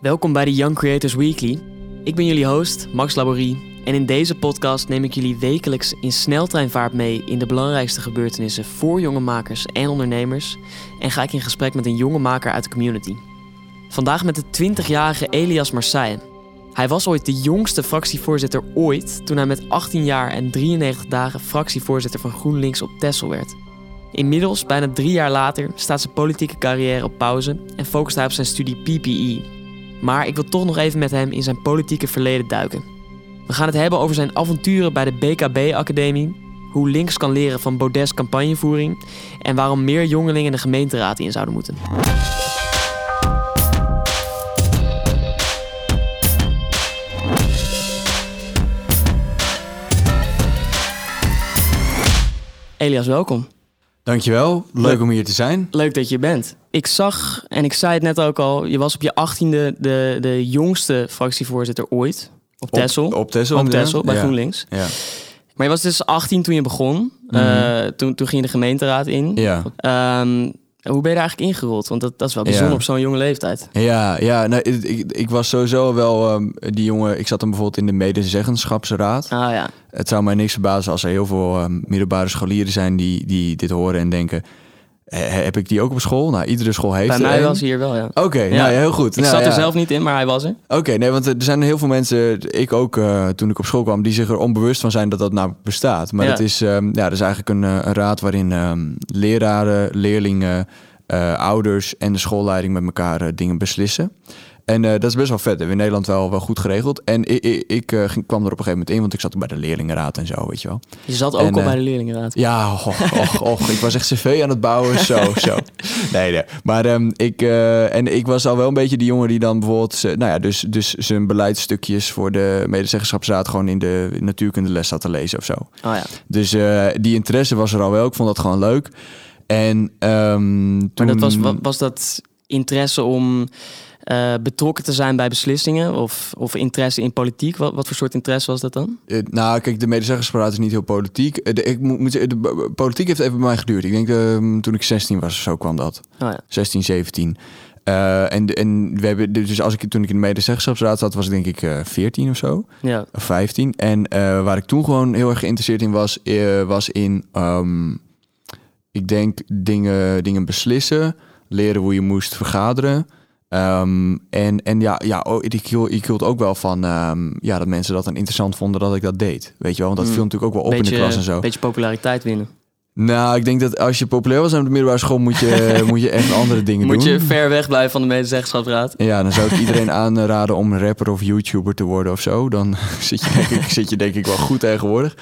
Welkom bij de Young Creators Weekly. Ik ben jullie host, Max Laborie. En in deze podcast neem ik jullie wekelijks in sneltreinvaart mee in de belangrijkste gebeurtenissen voor jonge makers en ondernemers. En ga ik in gesprek met een jonge maker uit de community. Vandaag met de 20-jarige Elias Marseille. Hij was ooit de jongste fractievoorzitter ooit toen hij met 18 jaar en 93 dagen fractievoorzitter van GroenLinks op Texel werd. Inmiddels, bijna drie jaar later, staat zijn politieke carrière op pauze en focust hij op zijn studie PPE. Maar ik wil toch nog even met hem in zijn politieke verleden duiken. We gaan het hebben over zijn avonturen bij de BKB-academie, hoe links kan leren van Baudet's campagnevoering en waarom meer jongelingen de gemeenteraad in zouden moeten. Elias, welkom. Dankjewel, leuk, om hier te zijn. Leuk dat je bent. Ik zag, en ik zei het net ook al, je was op je achttiende de, de jongste fractievoorzitter ooit. Op Texel. Op, op Texel. Op. Texel, bij ja. GroenLinks. Ja. Maar je was dus 18 toen je begon. Mhm. Eh, toen, toen ging je de gemeenteraad in. Ja. Ehm, hoe ben je daar eigenlijk ingerold? Want dat, dat is wel bijzonder Ja. op zo'n jonge leeftijd. Ja, ja nou, ik, ik, ik was sowieso wel ehm, die jongen. Ik zat dan bijvoorbeeld in de medezeggenschapsraad. Ah ja, Het zou mij niks verbazen als er heel veel ehm, middelbare scholieren zijn die, die dit horen en denken: "Eh, heb ik die ook op school? Nou, iedere school heeft bij mij was hij hier wel, ja. Oké, Ja. nou ja, heel goed. Ik Nou, zat er zelf niet in, maar hij was er. Oké, nee, want er zijn heel veel mensen, ik ook eh, toen ik op school kwam, die zich er onbewust van zijn dat dat nou bestaat. Maar dat, is, ehm, ja, dat is eigenlijk een, eh, een raad waarin ehm, leraren, leerlingen, ouders en de schoolleiding met elkaar dingen beslissen. En eh, dat is best wel vet. Hebben we in Nederland wel, wel goed geregeld. En ik, ik, ik eh, ging, kwam er op een gegeven moment in, want ik zat ook bij de leerlingenraad en zo, weet je wel. Je zat ook En, al eh, bij de leerlingenraad. Ja, och, och, och, ik was echt cv aan het bouwen, zo, zo. Nee, nee. Maar ehm, ik, en ik was al wel een beetje die jongen die dan bijvoorbeeld, nou ja, dus, dus zijn beleidsstukjes voor de medezeggenschapsraad gewoon in de natuurkundeles zat te lezen of zo. Oh ja. Dus die interesse was er al wel. Ik vond dat gewoon leuk. En ehm Maar toen... dat was, wa- was dat interesse om eh, betrokken te zijn bij beslissingen? Of, of interesse in politiek? Wat, wat voor soort interesse was dat dan? Eh, nou, kijk, de medezeggenschapsraad is niet heel politiek. Eh, de, ik moet, de b- politiek heeft even bij mij geduurd. Ik denk ehm, toen ik 16 was of zo kwam dat. Oh ja. 16, 17. Eh, en, en we hebben, dus als ik toen ik in de medezeggenschapsraad zat, was ik denk ik eh 14 of zo, Ja. of 15. En waar ik toen gewoon heel erg geïnteresseerd in was, was in, ehm, ik denk dingen, dingen beslissen, leren hoe je moest vergaderen. Ehm, en, en ja, ja oh, ik, ik hield ook wel van ehm, ja, dat mensen dat dan interessant vonden dat ik dat deed. Weet je wel, want dat Mm. viel natuurlijk ook wel op in de klas en zo. beetje populariteit winnen. Nou, ik denk dat als je populair was aan de middelbare school, moet je, moet je echt andere dingen Moet doen. je ver weg blijven van de medezeggenschapsraad. Ja, dan zou ik iedereen aanraden om rapper of YouTuber te worden of zo. Dan zit je denk ik, zit je denk ik wel goed tegenwoordig.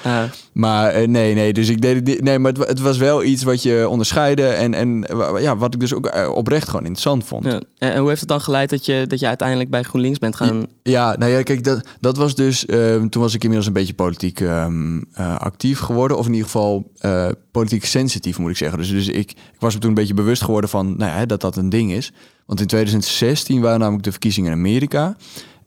Maar eh, nee, nee, dus ik deed het Nee, maar het, het was wel iets wat je onderscheidde. En, en ja, wat ik dus ook eh, oprecht gewoon interessant vond. ja. En en hoe heeft het dan geleid dat je, dat je uiteindelijk bij GroenLinks bent gaan... Ja, nou ja, kijk, dat, dat was dus. eh, toen was ik inmiddels een beetje politiek ehm, eh, actief geworden. Of in ieder geval eh, politiek sensitief, moet ik zeggen. Dus, dus ik, ik was me toen een beetje bewust geworden van nou ja, dat dat een ding is. Want in 2016 waren namelijk de verkiezingen in Amerika.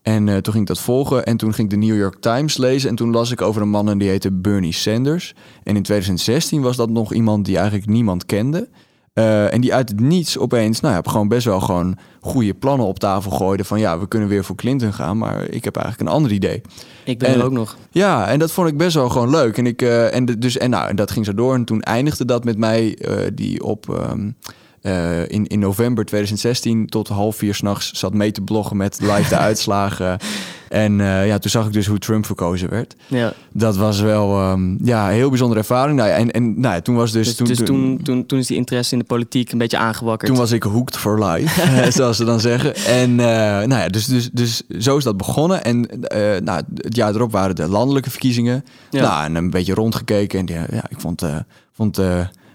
En eh, toen ging ik dat volgen. En toen ging ik de New York Times lezen. En toen las ik over een man en die heette Bernie Sanders. En in 2016 was dat nog iemand die eigenlijk niemand kende. Eh, en die uit het niets opeens, nou ja, gewoon best wel gewoon goede plannen op tafel gooide. Van ja, we kunnen weer voor Clinton gaan, maar ik heb eigenlijk een ander idee. Ik ben En- er ook nog. Ja, en dat vond ik best wel gewoon leuk. En, ik, eh, en, de- dus, en, nou, en dat ging zo door. En toen eindigde dat met mij, eh, die op ehm, eh, in, in november 2016 tot half vier s'nachts zat mee te bloggen met live de uitslagen. En eh, ja, toen zag ik dus hoe Trump verkozen werd. Ja. Dat was wel ehm, ja, een heel bijzondere ervaring. Nou ja, en, en nou ja, toen was dus... Dus, dus toen, toen, toen, is die interesse in de politiek een beetje aangewakkerd. Toen was ik hooked for life, zoals ze dan zeggen. En eh, nou ja, dus, dus, dus zo is dat begonnen. En nou, het jaar erop waren de landelijke verkiezingen. Ja. Nou, en een beetje rondgekeken. En ja, ja, ik vond, vond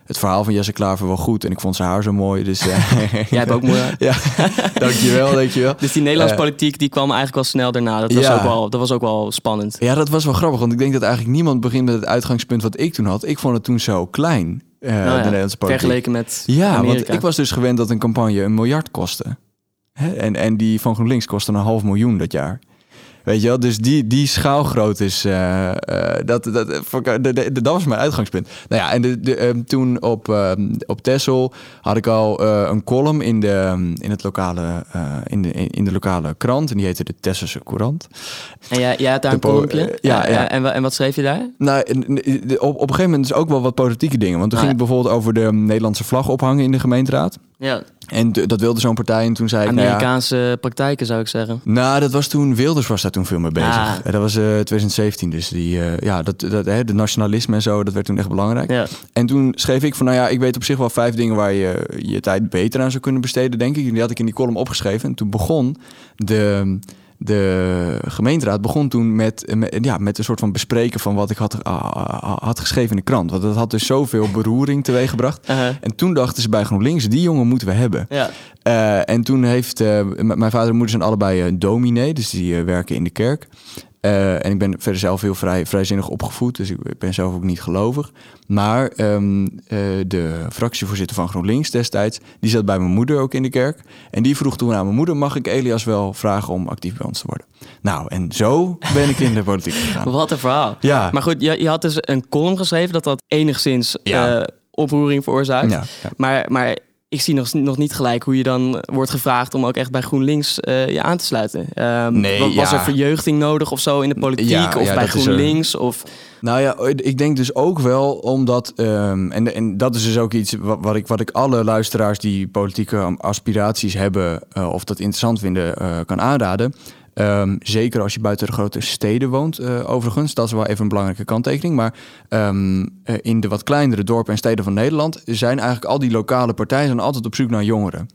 het verhaal van Jesse Klaver wel goed. En ik vond zijn haar zo mooi. Dus eh, Jij hebt ook mooi haar. ja, dankjewel, dankjewel. Dus die Nederlandse Eh, politiek die kwam eigenlijk wel snel daarna. Dat was, Ja. ook, wel, dat was ook wel spannend. Ja, dat was wel grappig. Want ik denk dat eigenlijk niemand begint met het uitgangspunt wat ik toen had. Ik vond het toen zo klein, Nou ja, de Nederlandse politiek. Vergeleken met Ja, Amerika. want ik was dus gewend dat een campagne een miljard kostte. Hè? En, en die van GroenLinks kostte een half miljoen dat jaar. Weet je wel? Dus die, die schaalgroot is... eh, dat, dat, dat was mijn uitgangspunt. Nou ja, en de, de, ehm, toen op, ehm, op Texel had ik al eh, een column in de, ehm, in, het lokale, in, de, in de lokale krant. En die heette de Tesselse Courant. En jij, jij had daar De een kolompje? ja, ja. En, en wat schreef je daar? Nou, op, op een gegeven moment dus ook wel wat politieke dingen. Want toen Ah, ging het bijvoorbeeld over de Nederlandse vlag ophangen in de gemeenteraad. Ja, En dat wilde zo'n partij. En toen zei ik, nou ja, Amerikaanse praktijken zou ik zeggen. Nou, dat was toen Wilders was daar toen veel mee bezig. Ah. Eh, Dat was eh 2017, dus die, eh, ja, dat, dat, hè, de nationalisme en zo, dat werd toen echt belangrijk. Ja. En toen schreef ik van, nou ja, ik weet op zich wel vijf dingen waar je je tijd beter aan zou kunnen besteden, denk ik. En die had ik in die column opgeschreven. En toen begon de, de gemeenteraad begon toen met, met, ja, met een soort van bespreken van wat ik had, ah, had geschreven in de krant. Want dat had dus zoveel beroering teweeggebracht. Uh-huh. En toen dachten ze bij GroenLinks, die jongen moeten we hebben. Ja. Eh, en toen heeft eh, mijn vader en moeder zijn allebei eh, dominee, dus die werken in de kerk. Eh, en ik ben verder zelf heel vrij, vrijzinnig opgevoed, dus ik ben zelf ook niet gelovig. Maar ehm, eh, de fractievoorzitter van GroenLinks destijds, die zat bij mijn moeder ook in de kerk. En die vroeg toen aan mijn moeder, mag ik Elias wel vragen om actief bij ons te worden? Nou, en zo ben ik in de politiek gegaan. Wat een verhaal. Ja, Maar goed, je, je had dus een column geschreven dat dat enigszins Ja. eh, oproering veroorzaakt. ja, ja. Maar, maar ik zie nog, nog niet gelijk hoe je dan wordt gevraagd om ook echt bij GroenLinks eh, je aan te sluiten. Ehm, Nee, wa- was ja. er verjeugding nodig of zo in de politiek Ja, of ja, bij. GroenLinks? Of, Nou ja, ik denk dus ook wel omdat, ehm, en, en dat is dus ook iets wat, wat, ik, wat ik alle luisteraars die politieke aspiraties hebben eh, of dat interessant vinden, eh, kan aanraden. Ehm, zeker als je buiten de grote steden woont, eh, overigens. Dat is wel even een belangrijke kanttekening. Maar ehm, eh, in de wat kleinere dorpen en steden van Nederland zijn eigenlijk al die lokale partijen zijn altijd op zoek naar jongeren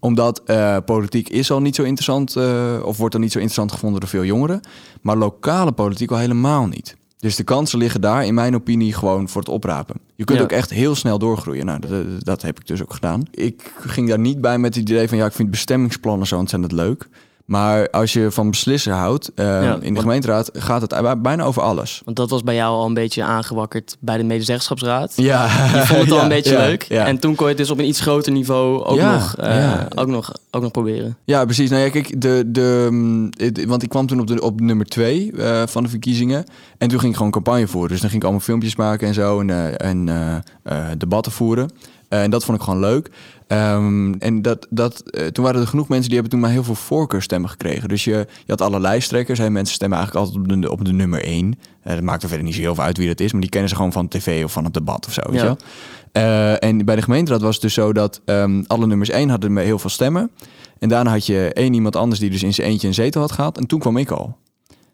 omdat eh, politiek is al niet zo interessant, eh, of wordt al niet zo interessant gevonden door veel jongeren. Maar lokale politiek al helemaal niet. Dus de kansen liggen daar, in mijn opinie, gewoon voor het oprapen. Je kunt Ja. ook echt heel snel doorgroeien. Nou, dat, dat- dat heb ik dus ook gedaan. Ik ging daar niet bij met het idee van, ja, ik vind bestemmingsplannen zo ontzettend leuk. Maar als je van beslissen houdt, eh, Ja, in de want- gemeenteraad gaat het bijna over alles. want dat was bij jou al een beetje aangewakkerd bij de medezeggenschapsraad. Ja, Je vond het al Ja, een beetje ja, leuk. En toen kon je het dus op een iets groter niveau ook, nog, eh, ook, nog, ook nog proberen. Ja, precies. Nou ja, kijk, de, de, mm, het- want ik kwam toen op, de, op nummer twee eh, van de verkiezingen. En toen ging ik gewoon campagne voeren. Dus dan ging ik allemaal filmpjes maken en zo. En, eh, en debatten voeren. En dat vond ik gewoon leuk. Ehm, en dat, dat, eh, toen waren er genoeg mensen die hebben toen maar heel veel voorkeurstemmen gekregen. Dus je, je had alle lijsttrekkers. Hè, mensen stemmen eigenlijk altijd op de, op de nummer één. Eh, dat maakt er verder niet zo heel veel uit wie dat is. Maar die kennen ze gewoon van tv of van het debat of zo. Weet Ja. je? Eh, en bij de gemeenteraad was het dus zo dat ehm, alle nummers één hadden met heel veel stemmen. En daarna had je één iemand anders die dus in zijn eentje een zetel had gehad. En toen kwam ik al.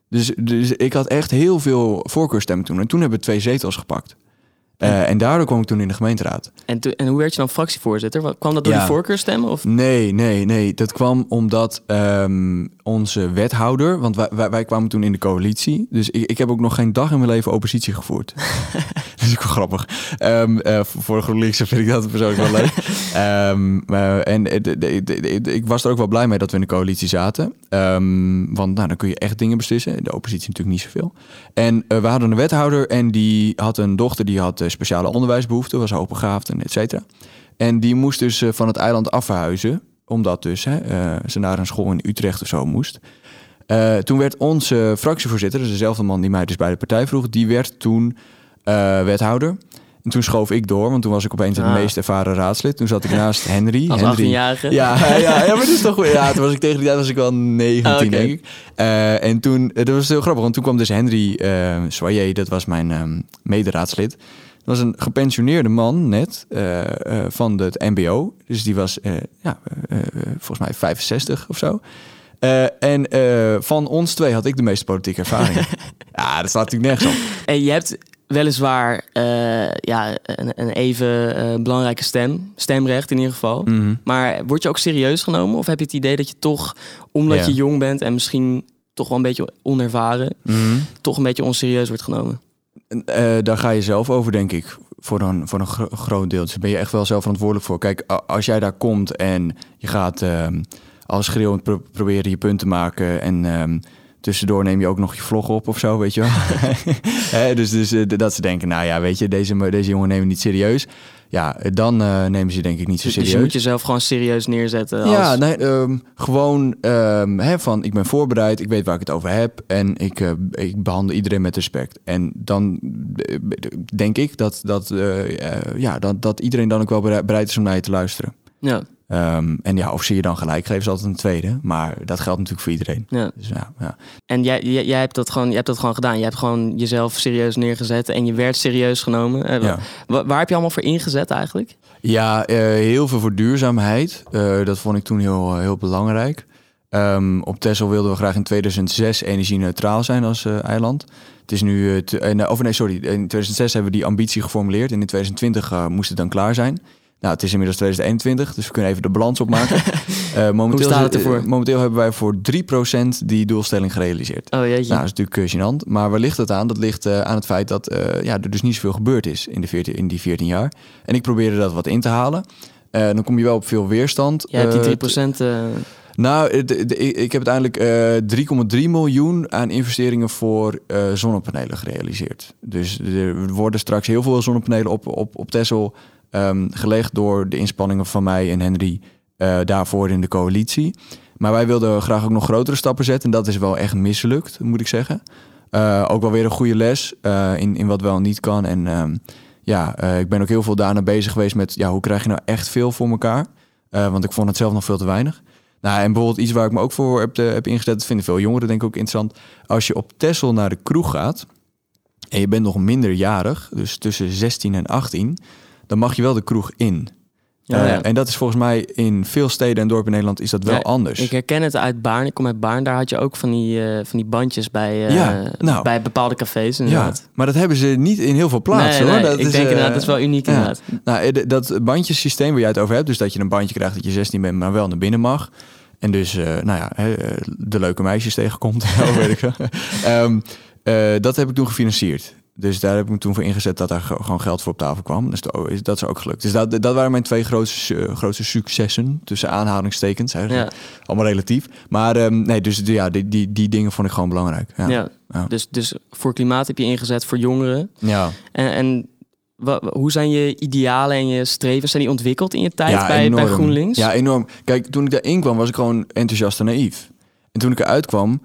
Dus, dus ik had echt heel veel voorkeurstemmen toen. En toen hebben we twee zetels gepakt. Eh, en daardoor kwam ik toen in de gemeenteraad. En, en hoe werd je dan fractievoorzitter? Kwam dat door Ja. die voorkeurstemmen? Of? Nee, nee, nee. Dat kwam omdat ehm, onze wethouder... Want wij, wij, wij kwamen toen in de coalitie. Dus ik, ik heb ook nog geen dag in mijn leven oppositie gevoerd. dat is ook wel grappig. Ehm, eh, voor GroenLinks vind ik dat persoonlijk wel leuk. Ehm, en eh, de- de- de- de- ik was er ook wel blij mee dat we in de coalitie zaten. Want nou, dan kun je echt dingen beslissen. De oppositie natuurlijk niet zoveel. En we hadden een wethouder en die had een dochter... die had speciale onderwijsbehoeften, was hoogbegaafd en et cetera. En die moest dus eh, van het eiland afverhuizen. Omdat dus hè, eh, ze naar een school in Utrecht of zo moest. Eh, toen werd onze fractievoorzitter, dus dezelfde man die mij dus bij de partij vroeg... die werd toen wethouder. En toen schoof ik door, want toen was ik opeens het Ah. meest ervaren raadslid. Toen zat ik naast Henry. Als Henry 18-jarige? ja, ja, ja, maar dat is toch. Ja, toen was ik tegen die tijd was ik wel 19, Ah, denk ik. En toen, dat was heel grappig, want toen kwam dus Henry eh Soyer, dat was mijn ehm mederaadslid. Dat was een gepensioneerde man net eh, eh, van het MBO. Dus die was eh, ja, volgens mij 65 of zo. En van ons twee had ik de meeste politieke ervaring. ja, dat staat natuurlijk nergens op. En je hebt weliswaar ja, een, een even belangrijke stem, stemrecht in ieder geval. Mhm. Maar word je ook serieus genomen? Of heb je het idee dat je toch, omdat Ja. je jong bent en misschien toch wel een beetje onervaren, Mhm. toch een beetje onserieus wordt genomen? Eh, daar ga je zelf over, denk ik, voor een, voor een gro- groot deel. Dus ben je echt wel zelf verantwoordelijk voor. Kijk, als jij daar komt en je gaat ehm als schreeuwend pro- proberen je punt te maken... en ehm, tussendoor neem je ook nog je vlog op of zo, weet je wel. Dus dus eh, dat ze denken, nou ja, weet je, deze, deze jongen nemen we niet serieus. Ja, dan uh, nemen ze denk ik niet zo serieus. Dus je moet jezelf gewoon serieus neerzetten. Als... Ja, nee, um, gewoon um, hè, van ik ben voorbereid, ik weet waar ik het over heb en ik, uh, ik behandel iedereen met respect. En dan uh, denk ik dat, dat, ja, dat, dat iedereen dan ook wel bereid is om naar je te luisteren. Ja. Um, en ja, of zie je dan gelijk geven is altijd een tweede. Maar dat geldt natuurlijk voor iedereen. Ja. Dus, ja, ja. En jij, jij, jij, hebt dat gewoon, jij hebt dat gewoon gedaan. Je hebt gewoon jezelf serieus neergezet en je werd serieus genomen. Uh, Ja. waar, waar heb je allemaal voor ingezet eigenlijk? Ja, uh, heel veel voor duurzaamheid. Uh, dat vond ik toen heel, heel belangrijk. Um, op Texel wilden we graag in 2006 energie-neutraal zijn als eiland. Het is nu, te, of nee, sorry, in 2006 hebben we die ambitie geformuleerd. En in 2020 moest het dan klaar zijn. Nou, het is inmiddels 2021, dus we kunnen even de balans opmaken. uh, momenteel, Hoe staat het ervoor? momenteel hebben wij voor 3% die doelstelling gerealiseerd. Oh jeetje. Nou, dat is natuurlijk uh, gênant. Maar waar ligt het aan? Dat ligt aan het feit dat ja, er dus niet zoveel gebeurd is in, de 14, in die 14 jaar. En ik probeerde dat wat in te halen. dan kom je wel op veel weerstand. Ja, die 3%... Nou, de, de, ik heb uiteindelijk uh, 3,3 miljoen aan investeringen voor uh, zonnepanelen gerealiseerd. Dus er worden straks heel veel zonnepanelen op, op, op Texel um, gelegd door de inspanningen van mij en Henry uh, daarvoor in de coalitie. Maar wij wilden graag ook nog grotere stappen zetten. En dat is wel echt mislukt, moet ik zeggen. Uh, ook wel weer een goede les uh, in, in wat wel niet kan. En um, ja, ik ben ook heel veel daarna bezig geweest met... Ja, hoe krijg je nou echt veel voor elkaar? want ik vond het zelf nog veel te weinig. Nou, en bijvoorbeeld iets waar ik me ook voor heb, heb ingezet... dat vinden veel jongeren denk ik ook interessant. Als je op Texel naar de kroeg gaat... en je bent nog minderjarig, dus tussen 16 en 18 dan mag je wel de kroeg in. Ja, ja. Uh, en dat is volgens mij in veel steden en dorpen in Nederland is dat wel Ja, anders. Ik herken het uit Baarn. Ik kom uit Baarn. Daar had je ook van die, uh, van die bandjes bij, uh, Ja, nou. bij bepaalde cafés. ja, Inderdaad. maar dat hebben ze niet in heel veel plaatsen nee, hoor. nee, Dat ik is, denk eh, inderdaad, dat is wel uniek ja. inderdaad. Nou, eh, dat bandjesysteem waar jij het over hebt, dus dat je een bandje krijgt dat je 16 bent, maar wel naar binnen mag. En dus, nou ja, de leuke meisjes tegenkomt, weet ik um, uh, dat heb ik toen gefinancierd. Dus daar heb ik me toen voor ingezet dat daar gewoon geld voor op tafel kwam. Dus dat is ook gelukt. Dus dat, dat waren mijn twee grootste, uh, grootste successen. Tussen aanhalingstekens. Ja. Allemaal relatief. Maar um, nee, dus ja, die, die, die dingen vond ik gewoon belangrijk. Ja. Ja. Ja. Dus, dus voor klimaat heb je ingezet, voor jongeren. ja. En, en hoe zijn je idealen en je strevens zijn die ontwikkeld in je tijd Ja, bij, bij. GroenLinks? Ja, enorm. Kijk, toen ik daarin kwam, was ik gewoon enthousiast en naïef. En toen ik eruit kwam,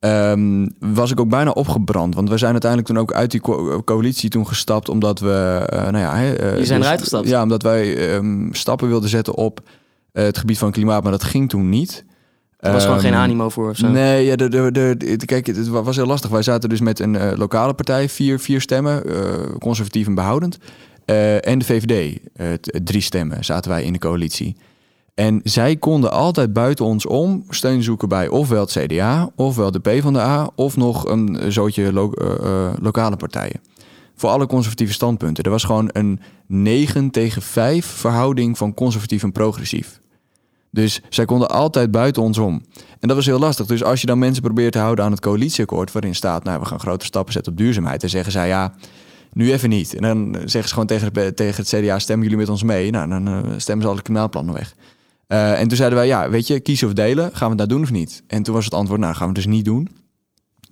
ehm, was ik ook bijna opgebrand. Want we zijn uiteindelijk toen ook uit die co- coalitie toen gestapt, omdat we, eh, nou ja... Hè, eh, Je zijn eruit gestapt? Ja, omdat wij ehm, stappen wilden zetten op eh, het gebied van klimaat, maar dat ging toen niet. er was gewoon Ehm, geen animo voor of zo. Nee, ja, de, de, kijk, het was heel lastig. Wij zaten dus met een lokale partij, vier, vier stemmen, conservatief en behoudend. Eh, en de VVD, drie stemmen, zaten wij in de coalitie. En zij konden altijd buiten ons om steun zoeken bij ofwel het CDA, ofwel de PvdA, of nog een zootje eh, eh, lokale partijen. Voor alle conservatieve standpunten. Er was gewoon een 9 tegen 5 verhouding van conservatief en progressief. Dus zij konden altijd buiten ons om. En dat was heel lastig. Dus als je dan mensen probeert te houden aan het coalitieakkoord... waarin staat, nou, we gaan grote stappen zetten op duurzaamheid... dan zeggen zij, ja, nu even niet. En dan zeggen ze gewoon tegen tegen het CDA, stemmen jullie met ons mee? Nou, dan eh, stemmen ze alle klimaatplannen weg. Eh, en toen zeiden wij, ja, weet je, kiezen of delen. Gaan we dat doen of niet? En toen was het antwoord, nou, gaan we dus niet doen.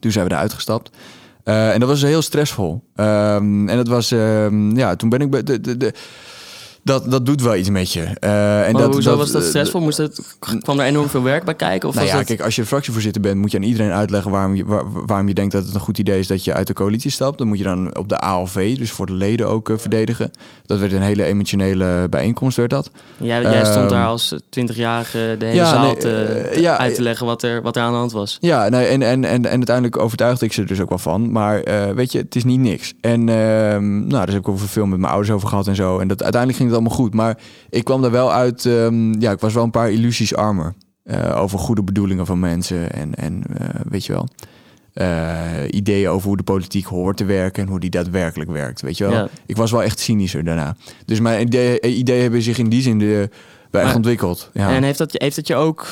Toen zijn we eruit gestapt. Eh, en dat was heel stressvol. Ehm, en dat was, ehm, ja, toen ben ik... De, de, de, dat, dat doet wel iets met je. Eh, en Maar dat, hoezo dat, was dat eh, stressvol? Moest het, kwam er enorm veel werk bij kijken? Of nou was ja, dat... kijk, als je fractievoorzitter bent, moet je aan iedereen uitleggen waarom je, waar- waarom je denkt dat het een goed idee is dat je uit de coalitie stapt. Dan moet je dan op de ALV, dus voor de leden ook eh, verdedigen. Dat werd een hele emotionele bijeenkomst, werd dat. Jij, jij stond Ehm, daar als 20-jarige de hele ja, zaal nee, te, te- ja, uit te leggen wat er, wat er aan de hand was. Ja, nee, en, en, en, en uiteindelijk overtuigde ik ze er dus ook wel van. Maar weet je, het is niet niks. En ehm, nou, daar heb ik over veel met mijn ouders over gehad en zo. En dat, uiteindelijk ging het allemaal goed. Maar ik kwam daar wel uit, ehm, ja, ik was wel een paar illusies armer. eh, over goede bedoelingen van mensen en, en eh, weet je wel. eh, ideeën over hoe de politiek hoort te werken en hoe die daadwerkelijk werkt, weet je wel. Ja. Ik was wel echt cynischer daarna. Dus mijn ideeën hebben zich in die zin de, Maar- ontwikkeld. Ja. En heeft dat, heeft dat je ook...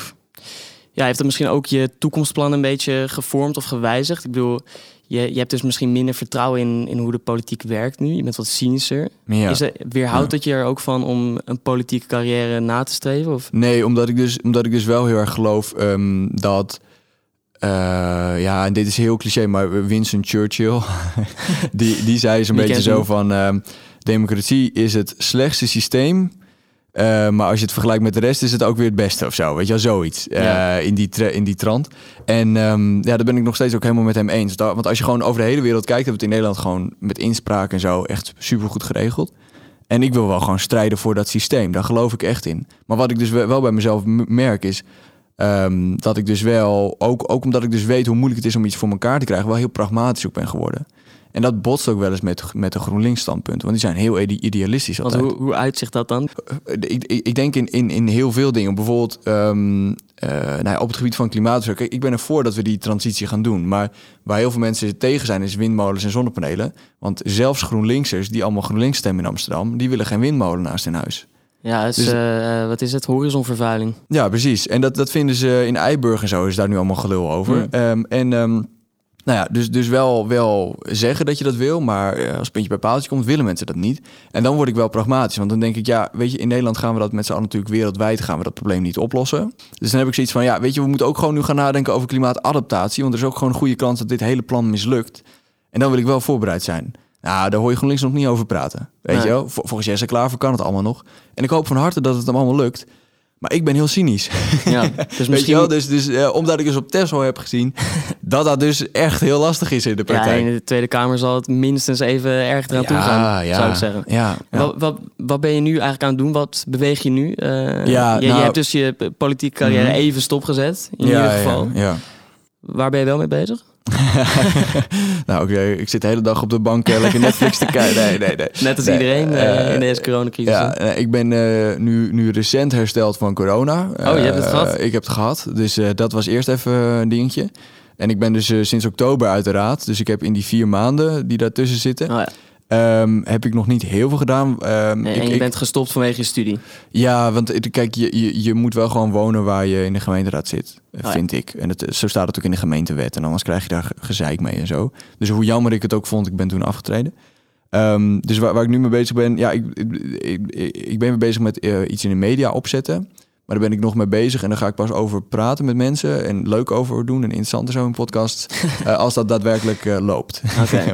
Ja, heeft dat misschien ook je toekomstplan een beetje gevormd of gewijzigd? Ik bedoel, je, je hebt dus misschien minder vertrouwen in, in hoe de politiek werkt nu. Je bent wat cynischer. ja. Is er, weerhoudt Ja. het je er ook van om een politieke carrière na te streven? Of? Nee, omdat ik dus, omdat ik dus wel heel erg geloof ehm, dat. eh, ja, en dit is heel cliché, maar Winston Churchill, die, die zei zo'n beetje zo van. ehm, democratie is het slechtste systeem. Eh, maar als je het vergelijkt met de rest, is het ook weer het beste of zo. Weet je wel, zoiets. eh, Ja. in, die in die trant. En ehm, ja, daar ben ik nog steeds ook helemaal met hem eens. Want als je gewoon over de hele wereld kijkt, hebben we het in Nederland gewoon met inspraak en zo echt super goed geregeld. En ik wil wel gewoon strijden voor dat systeem. Daar geloof ik echt in. Maar wat ik dus wel bij mezelf merk is. ehm, dat ik dus wel, ook, ook omdat ik dus weet hoe moeilijk het is om iets voor elkaar te krijgen, wel heel pragmatisch ook ben geworden. En dat botst ook wel eens met, met de GroenLinks standpunten. Want die zijn heel ide- idealistisch Want altijd. hoe, hoe uitzicht dat dan? Eh, Ik, ik, ik denk in, in, in heel veel dingen. Bijvoorbeeld ehm, eh, nou ja, op het gebied van klimaat. Kijk, ik ben ervoor dat we die transitie gaan doen. Maar waar heel veel mensen tegen zijn, is windmolens en zonnepanelen. Want zelfs GroenLinksers, die allemaal GroenLinks stemmen in Amsterdam, die willen geen windmolen naast hun huis. Ja, Dus- eh, eh, wat is het? Horizonvervuiling. Ja, precies. En dat, dat vinden ze in Eiburg en zo is daar nu allemaal gelul over. Hmm. Ehm, en ehm, nou ja, dus, dus wel, wel zeggen dat je dat wil, maar eh, als puntje bij paaltje komt, willen mensen dat niet. En dan word ik wel pragmatisch, want dan denk ik, ja, weet je, in Nederland gaan we dat met z'n allen natuurlijk wereldwijd gaan we dat probleem niet oplossen. Dus dan heb ik zoiets van, ja, weet je, we moeten ook gewoon nu gaan nadenken over klimaatadaptatie, want er is ook gewoon een goede kans dat dit hele plan mislukt. En dan wil ik wel voorbereid zijn. Nou, daar hoor je GroenLinks nog niet over praten. Weet Nee. je wel? Vol- Volgens Jesse Klaver kan het allemaal nog. En ik hoop van harte dat het hem allemaal lukt. Maar ik ben heel cynisch. Ja, dus misschien... wel? Dus, dus eh, omdat ik dus op Tesla heb gezien dat dat dus echt heel lastig is in de ja, praktijk. in de Tweede Kamer zal het minstens even erg eraan toe gaan, zou ik zeggen. Ja, ja. Wat, wat, wat ben je nu eigenlijk aan het doen? Wat beweeg je nu? Eh, Ja, je, je nou- hebt dus je politieke carrière Mhm. even stopgezet, in ja, ieder geval. Ja, ja. Waar ben je wel mee bezig? nou, oké, ik zit de hele dag op de bank eh, lekker Netflix te kijken. Nee, nee, nee. Net als Nee, iedereen eh, in deze coronacrisis. Ja, ik ben nu, nu recent hersteld van corona. Oh, je hebt het Eh, gehad? Ik heb het gehad. Dus dat was eerst even een dingetje. En ik ben dus sinds oktober uit de raad. Dus ik heb in die vier maanden die daartussen zitten... Oh, ja. Ehm, heb ik nog niet heel veel gedaan. Ehm, En ik, je ik- bent gestopt vanwege je studie. Ja, want kijk, je, je, je moet wel gewoon wonen waar je in de gemeenteraad zit, Oh ja. vind ik. En het, zo staat het ook in de gemeentewet. En anders krijg je daar ge- gezeik mee en zo. Dus hoe jammer ik het ook vond, ik ben toen afgetreden. Ehm, dus waar, waar ik nu mee bezig ben, ja, ik, ik, ben mee bezig met eh, iets in de media opzetten. Maar daar ben ik nog mee bezig en daar ga ik pas over praten met mensen en leuk over doen en interessant en zo in podcasts. eh, als dat daadwerkelijk eh, loopt.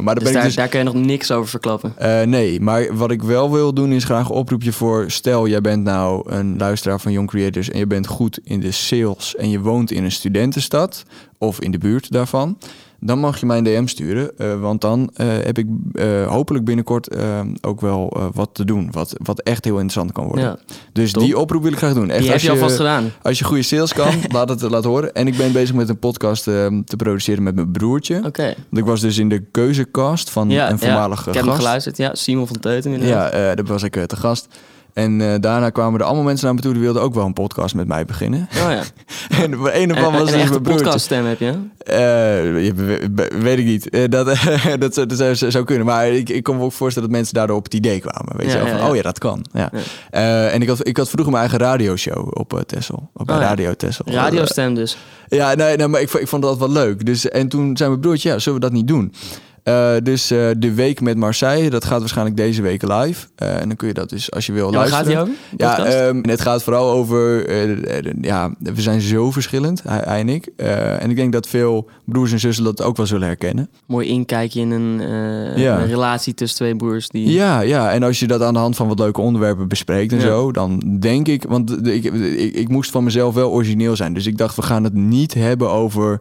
Maar daar dus ben ik daar, dus daar kun je nog niks over verklappen. eh, nee, maar wat ik wel wil doen is graag oproepje voor... stel, jij bent nou een luisteraar van Young Creators... en je bent goed in de sales en je woont in een studentenstad... of in de buurt daarvan... dan mag je mij een DM sturen. eh, want dan eh, heb ik eh, hopelijk binnenkort ook wel wat te doen... Wat, wat echt heel interessant kan worden. Ja, dus top. die oproep wil ik graag doen. Echt, die heb als je alvast gedaan. Als je goede sales kan, laat het laten horen. En ik ben bezig met een podcast te produceren met mijn broertje. Oké. Want ik was dus in de keuzecast van Ja, een voormalige Ik heb hem geluisterd. Ja, Simon van Teuten inderdaad. Ja, daar was ik te gast. En eh, daarna kwamen er allemaal mensen naar me toe die wilden ook wel een podcast met mij beginnen. Oh ja. en een En, ervan was en dus mijn broertje. podcaststem heb je. Eh, je- we- we- weet ik niet. Eh, dat, dat, zou- dat zou, kunnen. Maar ik, ik kon me ook voorstellen dat mensen daardoor op het idee kwamen. Weet Ja, je wel? ja, Van, oh ja, dat kan. Ja. En ik had, ik had vroeger mijn eigen radioshow op Tessel. Op Oh. Radio Tessel. Radiostem dus. Ja, nee, nee maar ik, vond- ik vond dat wel leuk. Dus, en toen zei mijn broertje, ja, zullen we dat niet doen? Eh, dus eh, de week met Marseille, dat gaat waarschijnlijk deze week live. Eh, en dan kun je dat dus, als je wil, Ja, waar gaat luisteren. die over? Ja, ehm, en het gaat vooral over, ja, we zijn zo verschillend, hij, hij en ik. En ik denk dat veel broers en zussen dat ook wel zullen herkennen. Mooi inkijkje in een, Ja. een relatie tussen twee broers. Die... Ja, ja, en als je dat aan de hand van wat leuke onderwerpen bespreekt en Ja. zo, dan denk ik, want ik, ik moest van mezelf wel origineel zijn. Dus ik dacht, we gaan het niet hebben over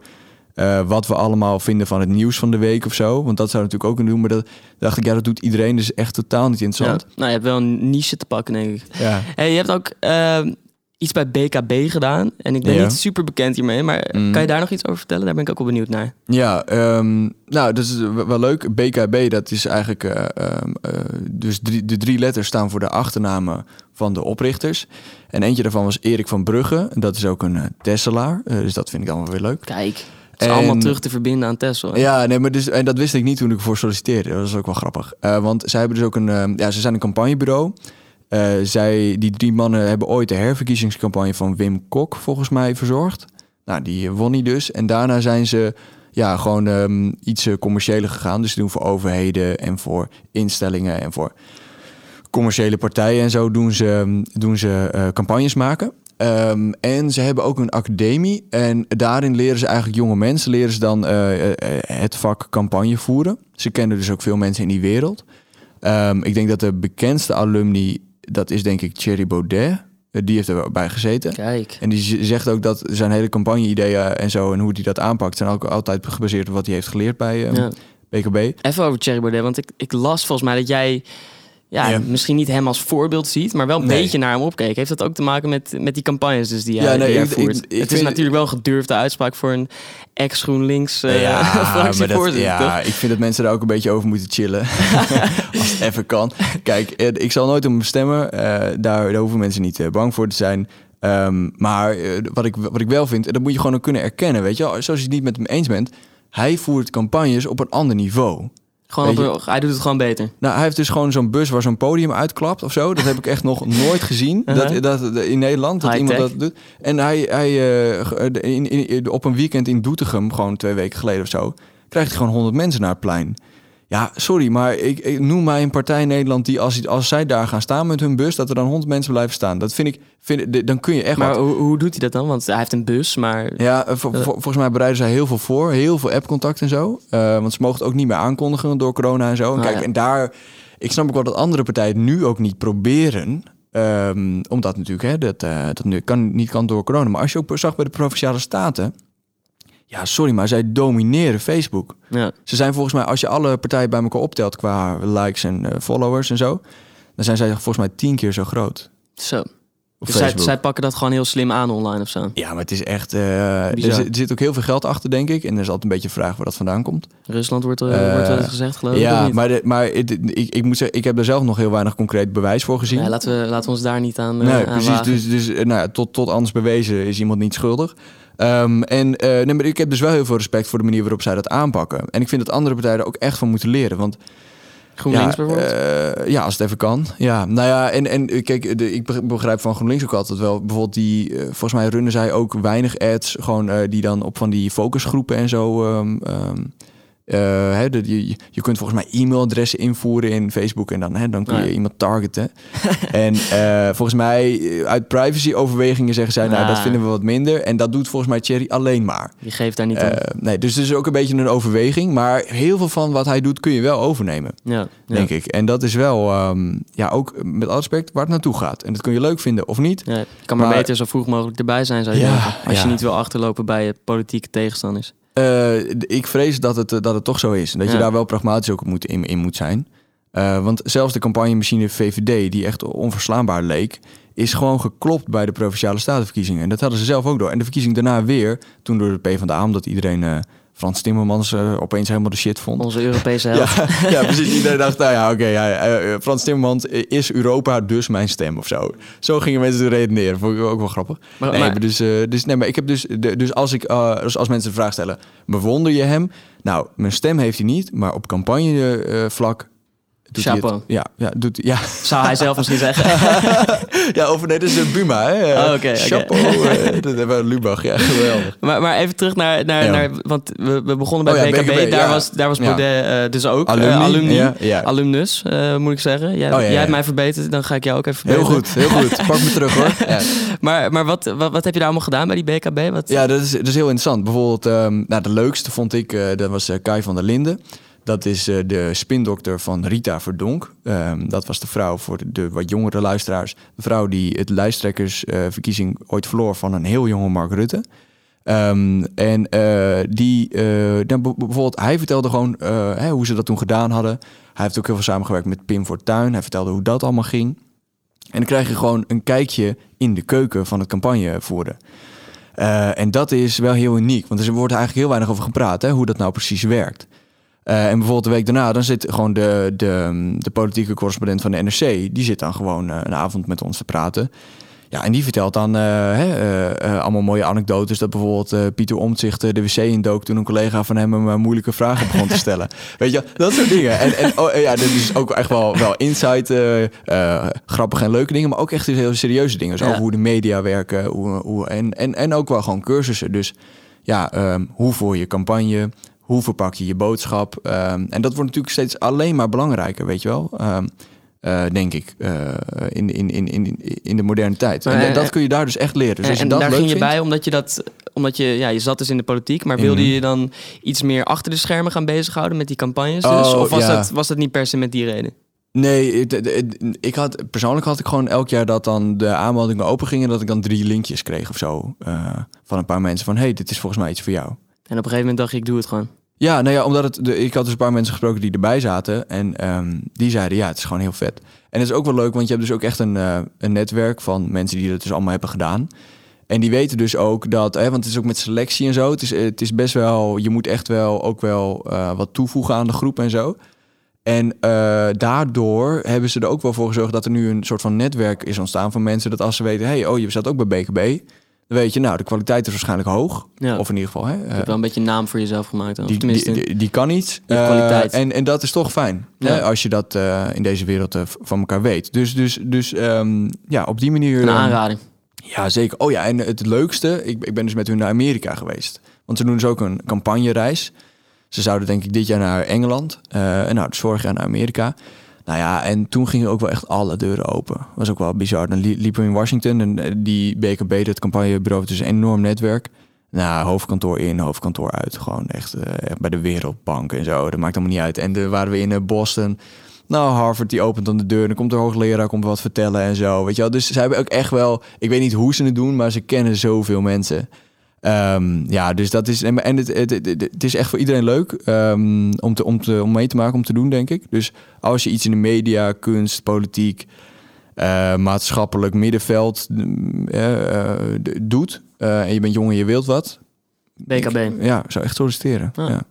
eh, wat we allemaal vinden van het nieuws van de week of zo. Want dat zou natuurlijk ook kunnen doen, maar dat dacht ik, ja, dat doet iedereen, dus echt totaal niet Ja. interessant. Nou, je hebt wel een niche te pakken, denk ik. Ja. Hey, je hebt ook ehm, iets bij BKB gedaan. En ik ben Ja. niet super bekend hiermee, maar Mm. kan je daar nog iets over vertellen? Daar ben ik ook wel benieuwd naar. Ja, ehm, nou, dat is wel leuk. BKB, dat is eigenlijk... eh, ehm, eh, dus drie, de drie letters staan voor de achternamen van de oprichters. En eentje daarvan was Erik van Brugge. Dat is ook een Tesselaar. Dus dat vind ik allemaal weer leuk. Kijk, is En- allemaal terug te verbinden aan Tesla. Ja, nee, maar dus, en dat wist ik niet toen ik ervoor solliciteerde. Dat was ook wel grappig. Eh, want zij hebben dus ook een... eh, ja, ze zijn een campagnebureau. Eh, zij, die drie mannen hebben ooit de herverkiezingscampagne van Wim Kok volgens mij verzorgd. Nou, die won hij dus. En daarna zijn ze ja, gewoon ehm, iets eh, commerciëler gegaan. Dus ze doen voor overheden en voor instellingen en voor commerciële partijen en zo doen ze, ehm, doen ze campagnes maken. Ehm, en ze hebben ook een academie. En daarin leren ze eigenlijk jonge mensen leren ze dan eh, eh, het vak campagne voeren. Ze kennen dus ook veel mensen in die wereld. Ehm, ik denk dat de bekendste alumni, dat is denk ik Thierry Baudet. Eh, Die heeft erbij gezeten. Kijk. En die zegt ook dat zijn hele campagne-ideeën en zo en hoe hij dat aanpakt, zijn ook altijd gebaseerd op wat hij heeft geleerd bij ehm, Ja. BKB. Even over Thierry Baudet, want ik, ik las volgens mij dat jij ja, misschien niet hem als voorbeeld ziet, maar wel een Nee. beetje naar hem opkeek. Heeft dat ook te maken met, met die campagnes dus die hij, Ja, nee, die hij ik- voert? ik- ik het is natuurlijk wel een gedurfde uitspraak voor een ex-GroenLinks eh ja, maar dat, fractievoorzitter. ja, ik vind dat mensen daar ook een beetje over moeten chillen. Als het even kan. Kijk, eh, ik zal nooit hem stemmen. Eh, daar, daar hoeven mensen niet bang voor te zijn. Ehm, maar wat, ik, wat ik wel vind, en dat moet je gewoon ook kunnen erkennen. Weet je, zoals je het niet met hem eens bent. Hij voert campagnes op een ander niveau. Gewoon op hij doet het gewoon beter. Nou, hij heeft dus gewoon zo'n bus waar zo'n podium uitklapt of zo. Dat heb ik echt nog nooit gezien. Uh-huh. dat, dat, in Nederland, dat iemand dat doet. En hij, hij eh, in, in, in- op een weekend in Doetinchem, gewoon twee weken geleden of zo... krijgt hij gewoon 100 mensen naar het plein. Ja, sorry, maar ik, ik noem mij een partij in Nederland... die als, als zij daar gaan staan met hun bus... dat er dan 100 mensen blijven staan. Dat vind ik... Vind, dan kun je echt Maar wat... hoe, hoe doet hij dat dan? Want hij heeft een bus, maar... Ja, eh, vol- vol- volgens mij bereiden zij heel veel voor. Heel veel appcontact en zo. Eh, want ze mogen het ook niet meer aankondigen door corona en zo. En Ah, kijk, ja. en daar... Ik snap ook wel dat andere partijen nu ook niet proberen. Ehm, omdat natuurlijk, hè, dat, eh, dat nu kan, niet kan door corona. Maar als je ook zag bij de Provinciale Staten... Ja, sorry, maar zij domineren Facebook. Ja. Ze zijn volgens mij, als je alle partijen bij elkaar optelt... qua likes en eh, followers en zo... dan zijn zij volgens mij tien keer zo groot. Zo. Op Dus zij, pakken dat gewoon heel slim aan online of zo. Ja, maar het is echt... eh, er, zit, er zit ook heel veel geld achter, denk ik. En er is altijd een beetje de vraag waar dat vandaan komt. Rusland wordt, er Eh, wordt wel eens gezegd, geloof ik. Ja, maar, de, maar het- ik, ik moet zeggen, ik heb er zelf nog heel weinig concreet bewijs voor gezien. Ja, laten, we, laten we ons daar niet aan, nee, aan precies. wagen. Dus, dus nou, ja, tot, tot anders bewezen is iemand niet schuldig. Ehm, en eh, nee, maar ik heb dus wel heel veel respect voor de manier waarop zij dat aanpakken. En ik vind dat andere partijen er ook echt van moeten leren. Want GroenLinks ja, bijvoorbeeld? eh, ja, als het even kan. Ja, nou ja, en, en eh, kijk, de, ik begrijp van GroenLinks ook altijd wel. Bijvoorbeeld die, volgens mij runnen zij ook weinig ads, gewoon die dan op van die focusgroepen en zo. ehm, ehm, eh, de, je, je kunt volgens mij e-mailadressen invoeren in Facebook en dan, dan kun je ja. iemand targeten. en eh, volgens mij eh, uit privacy-overwegingen zeggen zij, nou, dat Ah. vinden we wat minder. En dat doet volgens mij Thierry alleen maar. Die geeft daar niet aan. Eh, nee, dus het is ook een beetje een overweging. Maar heel veel van wat hij doet kun je wel overnemen ja, denk ik. En dat is wel, ehm, ja, ook met alle respect waar het naartoe gaat. En dat kun je leuk vinden of niet. Kan maar, Maar- beter zo vroeg mogelijk erbij zijn, zou je Ja, denken. Als je niet wil achterlopen bij je politieke tegenstanders. Eh, ik vrees dat het, eh, dat het toch zo is. En dat je daar wel pragmatisch ook op moet, in, in moet zijn. Eh, want zelfs de campagnemachine VVD, die echt onverslaanbaar leek... is gewoon geklopt bij de Provinciale Statenverkiezingen. En dat hadden ze zelf ook door. En de verkiezing daarna weer, toen door de PvdA... omdat iedereen Frans Timmermans eh, opeens helemaal de shit vond. Onze Europese helft. Ja, ja, precies. Iedereen dacht, nou ja, oké, ja, eh, Frans Timmermans is Europa, dus mijn stem of zo. Zo gingen mensen te redeneren. Vond ik ook wel grappig. Maar, Nee, maar- maar dus, eh, dus, nee, maar ik heb dus, de- dus als, ik, eh, dus als mensen de vraag stellen, bewonder je hem? Nou, mijn stem heeft hij niet, maar op campagnevlak doet hij Chapeau. het. Ja, ja, doet, ja, zou hij zelf misschien zeggen. ja, of nee, is een Buma, hè? Oh. Chapeau, eh, dat hebben we Lubach, ja, geweldig. maar, maar even terug naar, naar, Ja. naar want we, we begonnen bij Oh BKB. BKB, daar, was, daar was. Baudet eh, dus ook. eh, Alumni. Alumnus, moet ik zeggen. Jij, Oh, jij hebt mij verbeterd, dan ga ik jou ook even Heel verbeteren. goed, heel goed. Pak me terug, hoor. Ja. Maar, maar wat, wat, wat heb je daar allemaal gedaan bij die BKB? Wat, Ja, dat is, dat is heel interessant. Bijvoorbeeld, ehm, nou, de leukste vond ik, dat was Kai van der Linden. Dat is eh, de spindokter van Rita Verdonk. Ehm, dat was de vrouw voor de, wat jongere luisteraars. De vrouw die het lijsttrekkersverkiezing ooit verloor van een heel jonge Mark Rutte. Ehm, en eh, die, eh, dan bijvoorbeeld, hij vertelde gewoon hè, hoe ze dat toen gedaan hadden. Hij heeft ook heel veel samengewerkt met Pim Fortuyn. Hij vertelde hoe dat allemaal ging. En dan krijg je gewoon een kijkje in de keuken van het campagnevoeren. En dat is wel heel uniek, want er wordt eigenlijk heel weinig over gepraat, hè, hoe dat nou precies werkt. Eh, en bijvoorbeeld de week daarna, dan zit gewoon de, de, de politieke correspondent van de NRC, die zit dan gewoon eh, een avond met ons te praten. Ja, en die vertelt dan eh, hè, allemaal mooie anekdotes. Dat bijvoorbeeld Pieter Omtzigt de wc indook toen een collega van hem hem moeilijke vragen begon te stellen. Weet je, dat soort dingen. En, en oh, ja, dit is ook echt wel, wel insight, grappige en leuke dingen, maar ook echt heel serieuze dingen. Dus Ja. over hoe de media werken hoe, hoe, en, en, en ook wel gewoon cursussen. Dus ja, ehm, hoe voer je campagne? Hoe verpak je je boodschap? Ehm, en dat wordt natuurlijk steeds alleen maar belangrijker, weet je wel? Ehm, eh, denk ik, eh, in, in, in, in, in de moderne tijd. Maar, en eh, dat kun je daar dus echt leren. Dus als je en dat daar ging je bij omdat je dat, omdat je, ja, je zat dus in de politiek, maar wilde Mhm. je dan iets meer achter de schermen gaan bezighouden met die campagnes? Dus? Oh, of was, ja. dat, was dat niet per se met die reden? Nee, ik had, persoonlijk had ik gewoon elk jaar dat dan de aanmeldingen open gingen... dat ik dan drie linkjes kreeg of zo eh, van een paar mensen van... hey, dit is volgens mij iets voor jou. En op een gegeven moment dacht je, ik doe het gewoon. Ja, nou ja, omdat het, de, ik had dus een paar mensen gesproken die erbij zaten. En ehm, die zeiden, ja, het is gewoon heel vet. En het is ook wel leuk, want je hebt dus ook echt een, eh, een netwerk van mensen die dat dus allemaal hebben gedaan. En die weten dus ook dat, hè, want het is ook met selectie en zo. Het is, het is best wel, je moet echt wel ook wel eh, wat toevoegen aan de groep en zo. En eh, daardoor hebben ze er ook wel voor gezorgd dat er nu een soort van netwerk is ontstaan van mensen. Dat als ze weten, hey, oh, je staat ook bij BKB. Dan weet je, nou, de kwaliteit is waarschijnlijk hoog. Ja. Of in ieder geval, hè, Je eh, hebt wel een beetje een naam voor jezelf gemaakt. Dan. Die, tenminste, die, die, die kan iets. Eh, en, en dat is toch fijn. Ja. als je dat eh, in deze wereld eh, van elkaar weet. Dus, dus, dus ehm, ja, op die manier. een ehm, aanrading. ja, zeker. Oh ja, en het leukste, ik, ik ben dus met hun naar Amerika geweest. Want ze doen dus ook een campagnereis. Ze zouden denk ik dit jaar naar Engeland. eh, en nou, dus vorig jaar naar Amerika. Nou ja, en toen gingen ook wel echt alle deuren open. Was ook wel bizar. Dan li- liepen we in Washington en eh, die BKB, dat campagnebureau, is een enorm netwerk. Nou, hoofdkantoor in, hoofdkantoor uit. Gewoon echt, eh, bij de Wereldbank en zo. Dat maakt allemaal niet uit. En dan waren we in eh, Boston. Nou, Harvard die opent dan de deur. Dan komt de hoogleraar, komt wat vertellen en zo. Weet je wel? Dus ze hebben ook echt wel... Ik weet niet hoe ze het doen, maar ze kennen zoveel mensen. Ehm, ja, dus dat is... En het, het, het, het is echt voor iedereen leuk ehm, om, te, om, te, om mee te maken, om te doen, denk ik. Dus als je iets in de media, kunst, politiek... eh, maatschappelijk middenveld eh, eh, doet... en je bent jong en je wilt wat... BKB. ik- ja, zou echt solliciteren. Ah. Ja.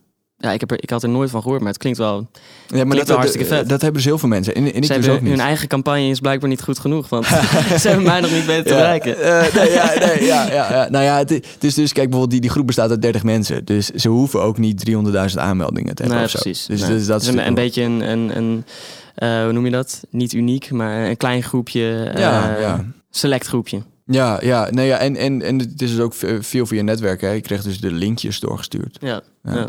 Ja, ik, heb er, ik had er nooit van gehoord, maar het klinkt wel... Ja, maar Klinkt dat, wel hartstikke vet. dat hebben dus heel veel mensen. En, en ik ze dus ook niet. hun eigen campagne is blijkbaar niet goed genoeg, want ze hebben mij nog niet weten te Ja, bereiken. eh, nee, ja, nee, ja, ja, ja. Nou ja, het, is dus, kijk, bijvoorbeeld die, die groep bestaat uit 30 mensen. Dus ze hoeven ook niet 300.000 aanmeldingen te hebben Nee, precies. Dus, Nee. dus dat is een, een beetje een, een, een eh, hoe noem je dat? Niet uniek, maar een klein groepje, Ja, eh, ja. select groepje. Ja, ja, nee, ja en, en, en het is dus ook ve- veel via netwerk. Hè. Ik kreeg dus de linkjes doorgestuurd. Ja, Ja. ja.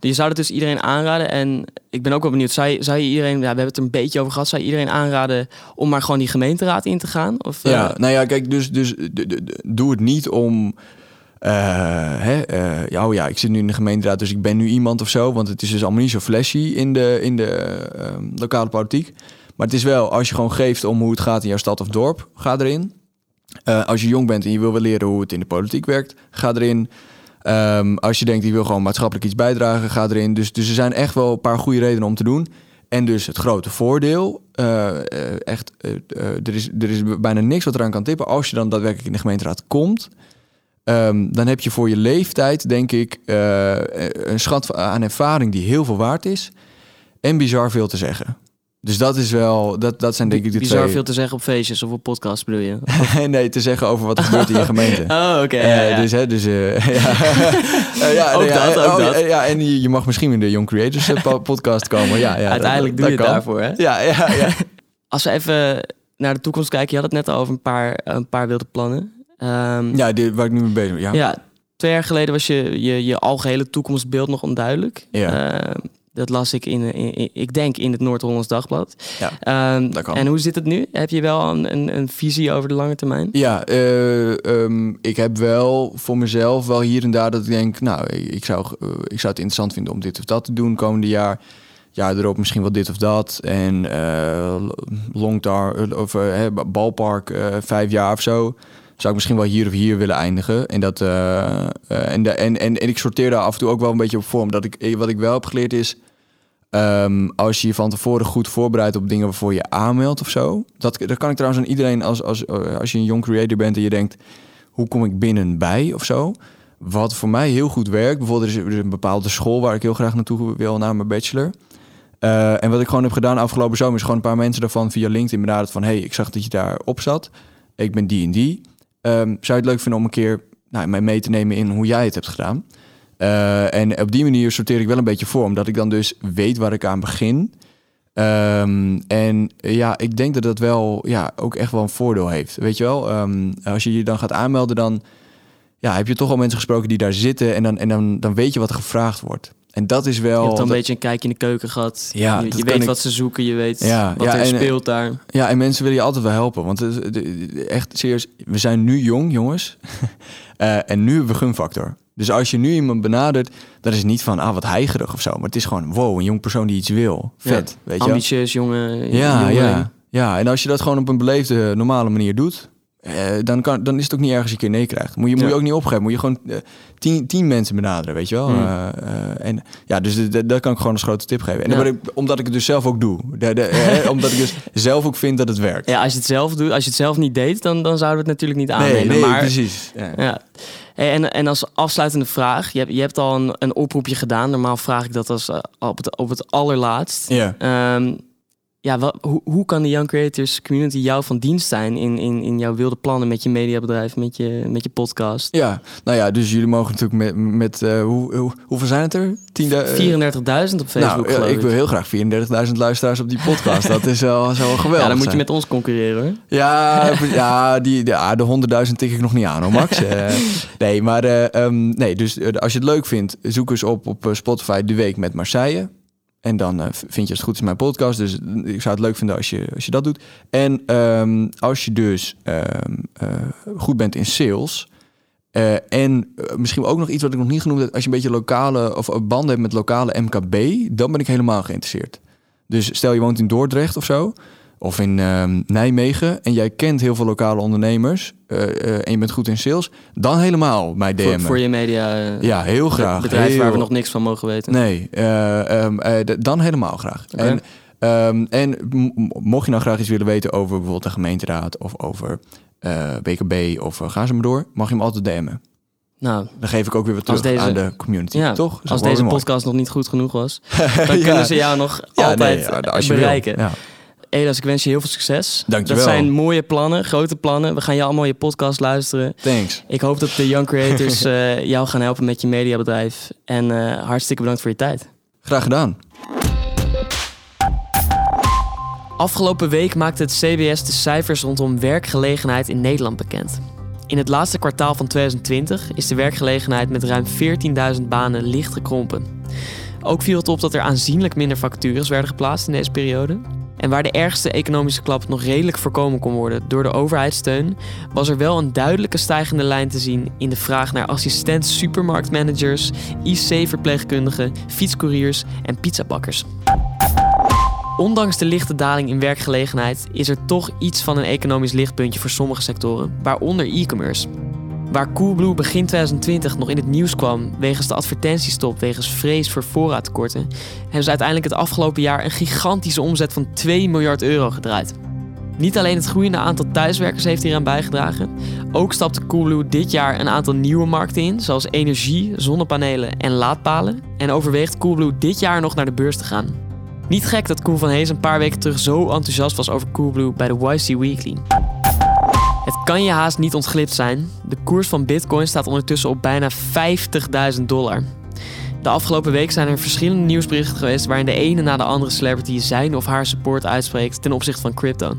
Je zou het dus iedereen aanraden. En ik ben ook wel benieuwd, zou je, zou je iedereen, ja, we hebben het er een beetje over gehad, zou je iedereen aanraden om maar gewoon die gemeenteraad in te gaan? Of, eh, Ja, nou ja, kijk, dus, dus doe het niet om... eh, hè, eh, ja, oh ja, ik zit nu in de gemeenteraad, dus ik ben nu iemand of zo. Want het is dus allemaal niet zo flashy in de, in de ehm, lokale politiek. Maar het is wel, als je gewoon geeft om hoe het gaat in jouw stad of dorp, ga erin. Eh, als je jong bent en je wil wel leren hoe het in de politiek werkt, ga erin. Ehm, als je denkt, ik wil gewoon maatschappelijk iets bijdragen, ga erin. Dus, dus er zijn echt wel een paar goede redenen om te doen. En dus het grote voordeel, eh, eh, echt, er, is, er is bijna niks wat eraan kan tippen. Als je dan daadwerkelijk in de gemeenteraad komt, ehm, dan heb je voor je leeftijd, denk ik, een schat aan ervaring die heel veel waard is. En bizar veel te zeggen. Dus dat is wel, dat, dat zijn denk ik de Bizar twee... veel te zeggen op feestjes of op podcasts bedoel je? nee, te zeggen over wat er gebeurt in je gemeente. Oh, oké. Eh, ja, ja. Dus, hè, dus eh, ja. Eh, ja, Ook ja, dat, ook oh, dat. Ja, en je, je mag misschien in de Young Creators po- podcast komen. Ja, ja, Uiteindelijk dat, doe je dat het kan. daarvoor, hè? Ja, ja, ja. Als we even naar de toekomst kijken, je had het net al over een paar, een paar wilde plannen. Ehm, ja dit, waar ik nu mee bezig ben. Ja. ja. twee jaar geleden was je, je, je algehele toekomstbeeld nog onduidelijk. Ja. Dat las ik in, in, in- ik denk in het Noord-Hollands Dagblad. Ja, Ehm, dat kan. En hoe zit het nu? Heb je wel een, een, een visie over de lange termijn? Ja, eh, ehm, ik heb wel voor mezelf wel hier en daar dat ik denk, nou, ik zou, eh, ik zou het interessant vinden om dit of dat te doen komende jaar. Ja, erop misschien wel dit of dat. En eh longtar of balpark vijf jaar of zo. Zou ik misschien wel hier of hier willen eindigen. En, dat, en, de, en, en, en ik sorteer daar af en toe ook wel een beetje op vorm. Dat ik, wat ik wel heb geleerd is, Ehm, als je je van tevoren goed voorbereidt op dingen waarvoor je aanmeldt of zo. Dat, dat kan ik trouwens aan iedereen als, als, eh, als je een young creator bent en je denkt, hoe kom ik binnen bij of zo. Wat voor mij heel goed werkt, bijvoorbeeld er is, een bepaalde school waar ik heel graag naartoe wil, naar mijn bachelor. Eh, en wat ik gewoon heb gedaan afgelopen zomer is gewoon een paar mensen daarvan via LinkedIn benaderd van, hey, ik zag dat je daar op zat. Ik ben die en die. Ehm, zou je het leuk vinden om een keer nou, mij mee te nemen in hoe jij het hebt gedaan? Eh, en op die manier sorteer ik wel een beetje voor, omdat ik dan dus weet waar ik aan begin. Ehm, en ja, ik denk dat dat wel ja, ook echt wel een voordeel heeft. Weet je wel, Ehm, als je je dan gaat aanmelden, dan ja, heb je toch al mensen gesproken die daar zitten en dan, en dan, dan weet je wat er gevraagd wordt. En dat is wel. Je hebt dan een dat- beetje een kijkje in de keuken gehad. Ja, je weet ik- wat ze zoeken, je weet Ja, wat ja, er en, speelt daar. Ja, en mensen willen je altijd wel helpen. Want echt serieus, we zijn nu jong, jongens. Eh, en nu hebben we gunfactor. Dus als je nu iemand benadert, dan is het niet van, ah, wat heigerig of zo. Maar het is gewoon, wow, een jong persoon die iets wil. Vet, Ja. weet je? Ambitieus, jongen. Ja, ja, ja. En als je dat gewoon op een beleefde, normale manier doet, eh, dan, kan, dan is het ook niet erg als je een keer nee krijgt. Moet je, moet je ook niet opgeven. Moet je gewoon eh, tien, tien mensen benaderen, weet je wel. Mm. Eh, eh, en ja, dus dat kan ik gewoon als grote tip geven. En Ja. dat ik, omdat ik het dus zelf ook doe. De, de, eh, omdat ik dus zelf ook vind dat het werkt. Ja, als je het zelf doet, als je het zelf niet deed, dan, dan zouden we het natuurlijk niet aannemen. nee, nee, maar, precies. Ja. Ja. Hey, En, en als afsluitende vraag, je hebt, je hebt al een, een oproepje gedaan. Normaal vraag ik dat als, eh, op, het, op het allerlaatst. Ja. Ehm, ja, wat, hoe, hoe kan de Young Creators Community jou van dienst zijn in, in, in jouw wilde plannen met je mediabedrijf, met je, met je podcast? Ja, nou ja, dus jullie mogen natuurlijk met, met eh, hoe, hoe, hoeveel zijn het er? 10 34.000 op Facebook, Nou, geloof eh, ik. ik wil heel graag 34.000 luisteraars op die podcast. dat is wel, geweldig ja, dan moet je zijn. met ons concurreren hoor. Ja, ja, die, ja de 100.000 tik ik nog niet aan hoor, Max. Eh, nee, maar eh, ehm, nee, dus eh, als je het leuk vindt, zoek eens op op eh, Spotify De Week met Marseille. En dan eh, vind je het goed is mijn podcast. Dus ik zou het leuk vinden als je, als je dat doet. En ehm, als je dus ehm, eh, goed bent in sales... eh, en misschien ook nog iets wat ik nog niet genoemd heb... als je een beetje lokale of banden hebt met lokale MKB... dan ben ik helemaal geïnteresseerd. Dus stel je woont in Dordrecht of zo... of in ehm, Nijmegen... en jij kent heel veel lokale ondernemers... eh, eh, en je bent goed in sales... dan helemaal mij Voor, DM'en. voor je media eh, Ja, heel graag. bedrijf Heel- waar we nog niks van mogen weten. Nee, eh, ehm, eh, dan helemaal graag. En, ehm, en mocht je nou graag iets willen weten over bijvoorbeeld de gemeenteraad of over BKB of eh, ga ze maar door, mag je hem altijd DM'en. Nou, Dan geef ik ook weer wat terug deze- aan de community, ja, toch? Is als deze mooi. podcast nog niet goed genoeg was, dan Ja. kunnen ze jou nog Ja, altijd nee, als je wil. bereiken. Ja. Elas, ik wens je heel veel succes. Dankjewel. Dat zijn mooie plannen, grote plannen. We gaan je allemaal je podcast luisteren. Thanks. Ik hoop dat de Young Creators eh, jou gaan helpen met je mediabedrijf. En eh, hartstikke bedankt voor je tijd. Graag gedaan. Afgelopen week maakte het CBS de cijfers rondom werkgelegenheid in Nederland bekend. In het laatste kwartaal van 2020 is de werkgelegenheid met ruim 14.000 banen licht gekrompen. Ook viel het op dat er aanzienlijk minder vacatures werden geplaatst in deze periode. En waar de ergste economische klap nog redelijk voorkomen kon worden door de overheidssteun, was er wel een duidelijke stijgende lijn te zien in de vraag naar assistent supermarktmanagers, IC-verpleegkundigen, fietscouriers en pizzabakkers. Ondanks de lichte daling in werkgelegenheid is er toch iets van een economisch lichtpuntje voor sommige sectoren, waaronder e-commerce. Waar Coolblue begin 2020 nog in het nieuws kwam wegens de advertentiestop wegens vrees voor voorraadtekorten, hebben ze uiteindelijk het afgelopen jaar een gigantische omzet van 2 miljard euro gedraaid. Niet alleen het groeiende aantal thuiswerkers heeft hieraan bijgedragen, ook stapte Coolblue dit jaar een aantal nieuwe markten in, zoals energie, zonnepanelen en laadpalen, en overweegt Coolblue dit jaar nog naar de beurs te gaan. Niet gek dat Koen van Hees een paar weken terug zo enthousiast was over Coolblue bij de YC Weekly. Het kan je haast niet ontglipt zijn. De koers van Bitcoin staat ondertussen op bijna 50.000 dollar. De afgelopen week zijn er verschillende nieuwsberichten geweest waarin de ene na de andere celebrity zijn of haar support uitspreekt ten opzichte van crypto.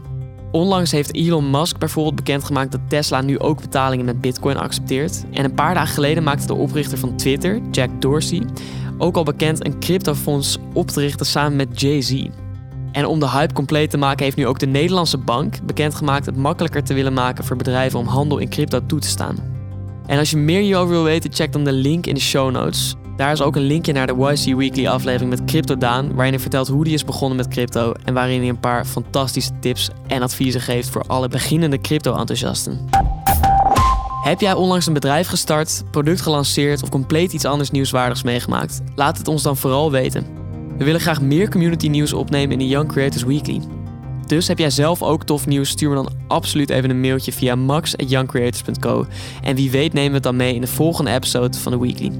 Onlangs heeft Elon Musk bijvoorbeeld bekendgemaakt dat Tesla nu ook betalingen met Bitcoin accepteert. En een paar dagen geleden maakte de oprichter van Twitter, Jack Dorsey, ook al bekend een cryptofonds op te richten samen met Jay-Z. En om de hype compleet te maken heeft nu ook de Nederlandse bank bekendgemaakt het makkelijker te willen maken voor bedrijven om handel in crypto toe te staan. En als je meer hierover wil weten, check dan de link in de show notes. Daar is ook een linkje naar de YC Weekly aflevering met Crypto Daan, waarin hij vertelt hoe hij is begonnen met crypto en waarin hij een paar fantastische tips en adviezen geeft voor alle beginnende crypto-enthousiasten. Heb jij onlangs een bedrijf gestart, product gelanceerd of compleet iets anders nieuwswaardigs meegemaakt? Laat het ons dan vooral weten. We willen graag meer community nieuws opnemen in de Young Creators Weekly. Dus heb jij zelf ook tof nieuws, stuur me dan absoluut even een mailtje via max.youngcreators.co. En wie weet nemen we het dan mee in de volgende episode van de Weekly.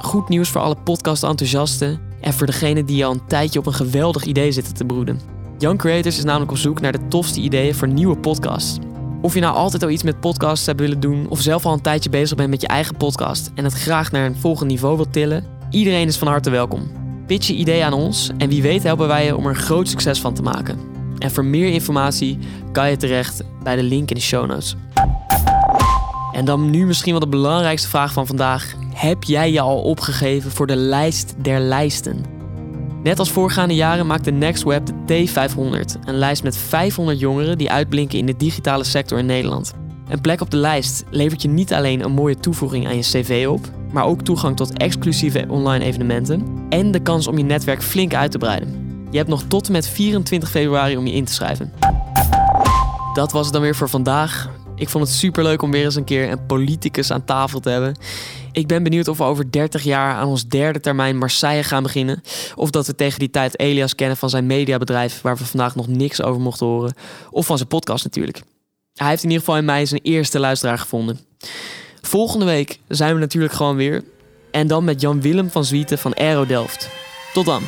Goed nieuws voor alle podcast-enthousiasten en voor degenen die al een tijdje op een geweldig idee zitten te broeden. Young Creators is namelijk op zoek naar de tofste ideeën voor nieuwe podcasts. Of je nou altijd al iets met podcasts hebt willen doen, of zelf al een tijdje bezig bent met je eigen podcast en het graag naar een volgend niveau wilt tillen, iedereen is van harte welkom. Pitch je idee aan ons en wie weet helpen wij je om er een groot succes van te maken. En voor meer informatie kan je terecht bij de link in de show notes. En dan nu misschien wel de belangrijkste vraag van vandaag. Heb jij je al opgegeven voor de lijst der lijsten? Net als voorgaande jaren maakt de Next Web de T500, een lijst met 500 jongeren die uitblinken in de digitale sector in Nederland. Een plek op de lijst levert je niet alleen een mooie toevoeging aan je cv op, maar ook toegang tot exclusieve online evenementen en de kans om je netwerk flink uit te breiden. Je hebt nog tot en met 24 februari om je in te schrijven. Dat was het dan weer voor vandaag. Ik vond het superleuk om weer eens een keer een politicus aan tafel te hebben. Ik ben benieuwd of we over 30 jaar aan ons derde termijn Marseille gaan beginnen. Of dat we tegen die tijd Elias kennen van zijn mediabedrijf, waar we vandaag nog niks over mochten horen. Of van zijn podcast natuurlijk. Hij heeft in ieder geval in mij zijn eerste luisteraar gevonden. Volgende week zijn we natuurlijk gewoon weer. En dan met Jan Willem van Zwieten van Aero Delft. Tot dan.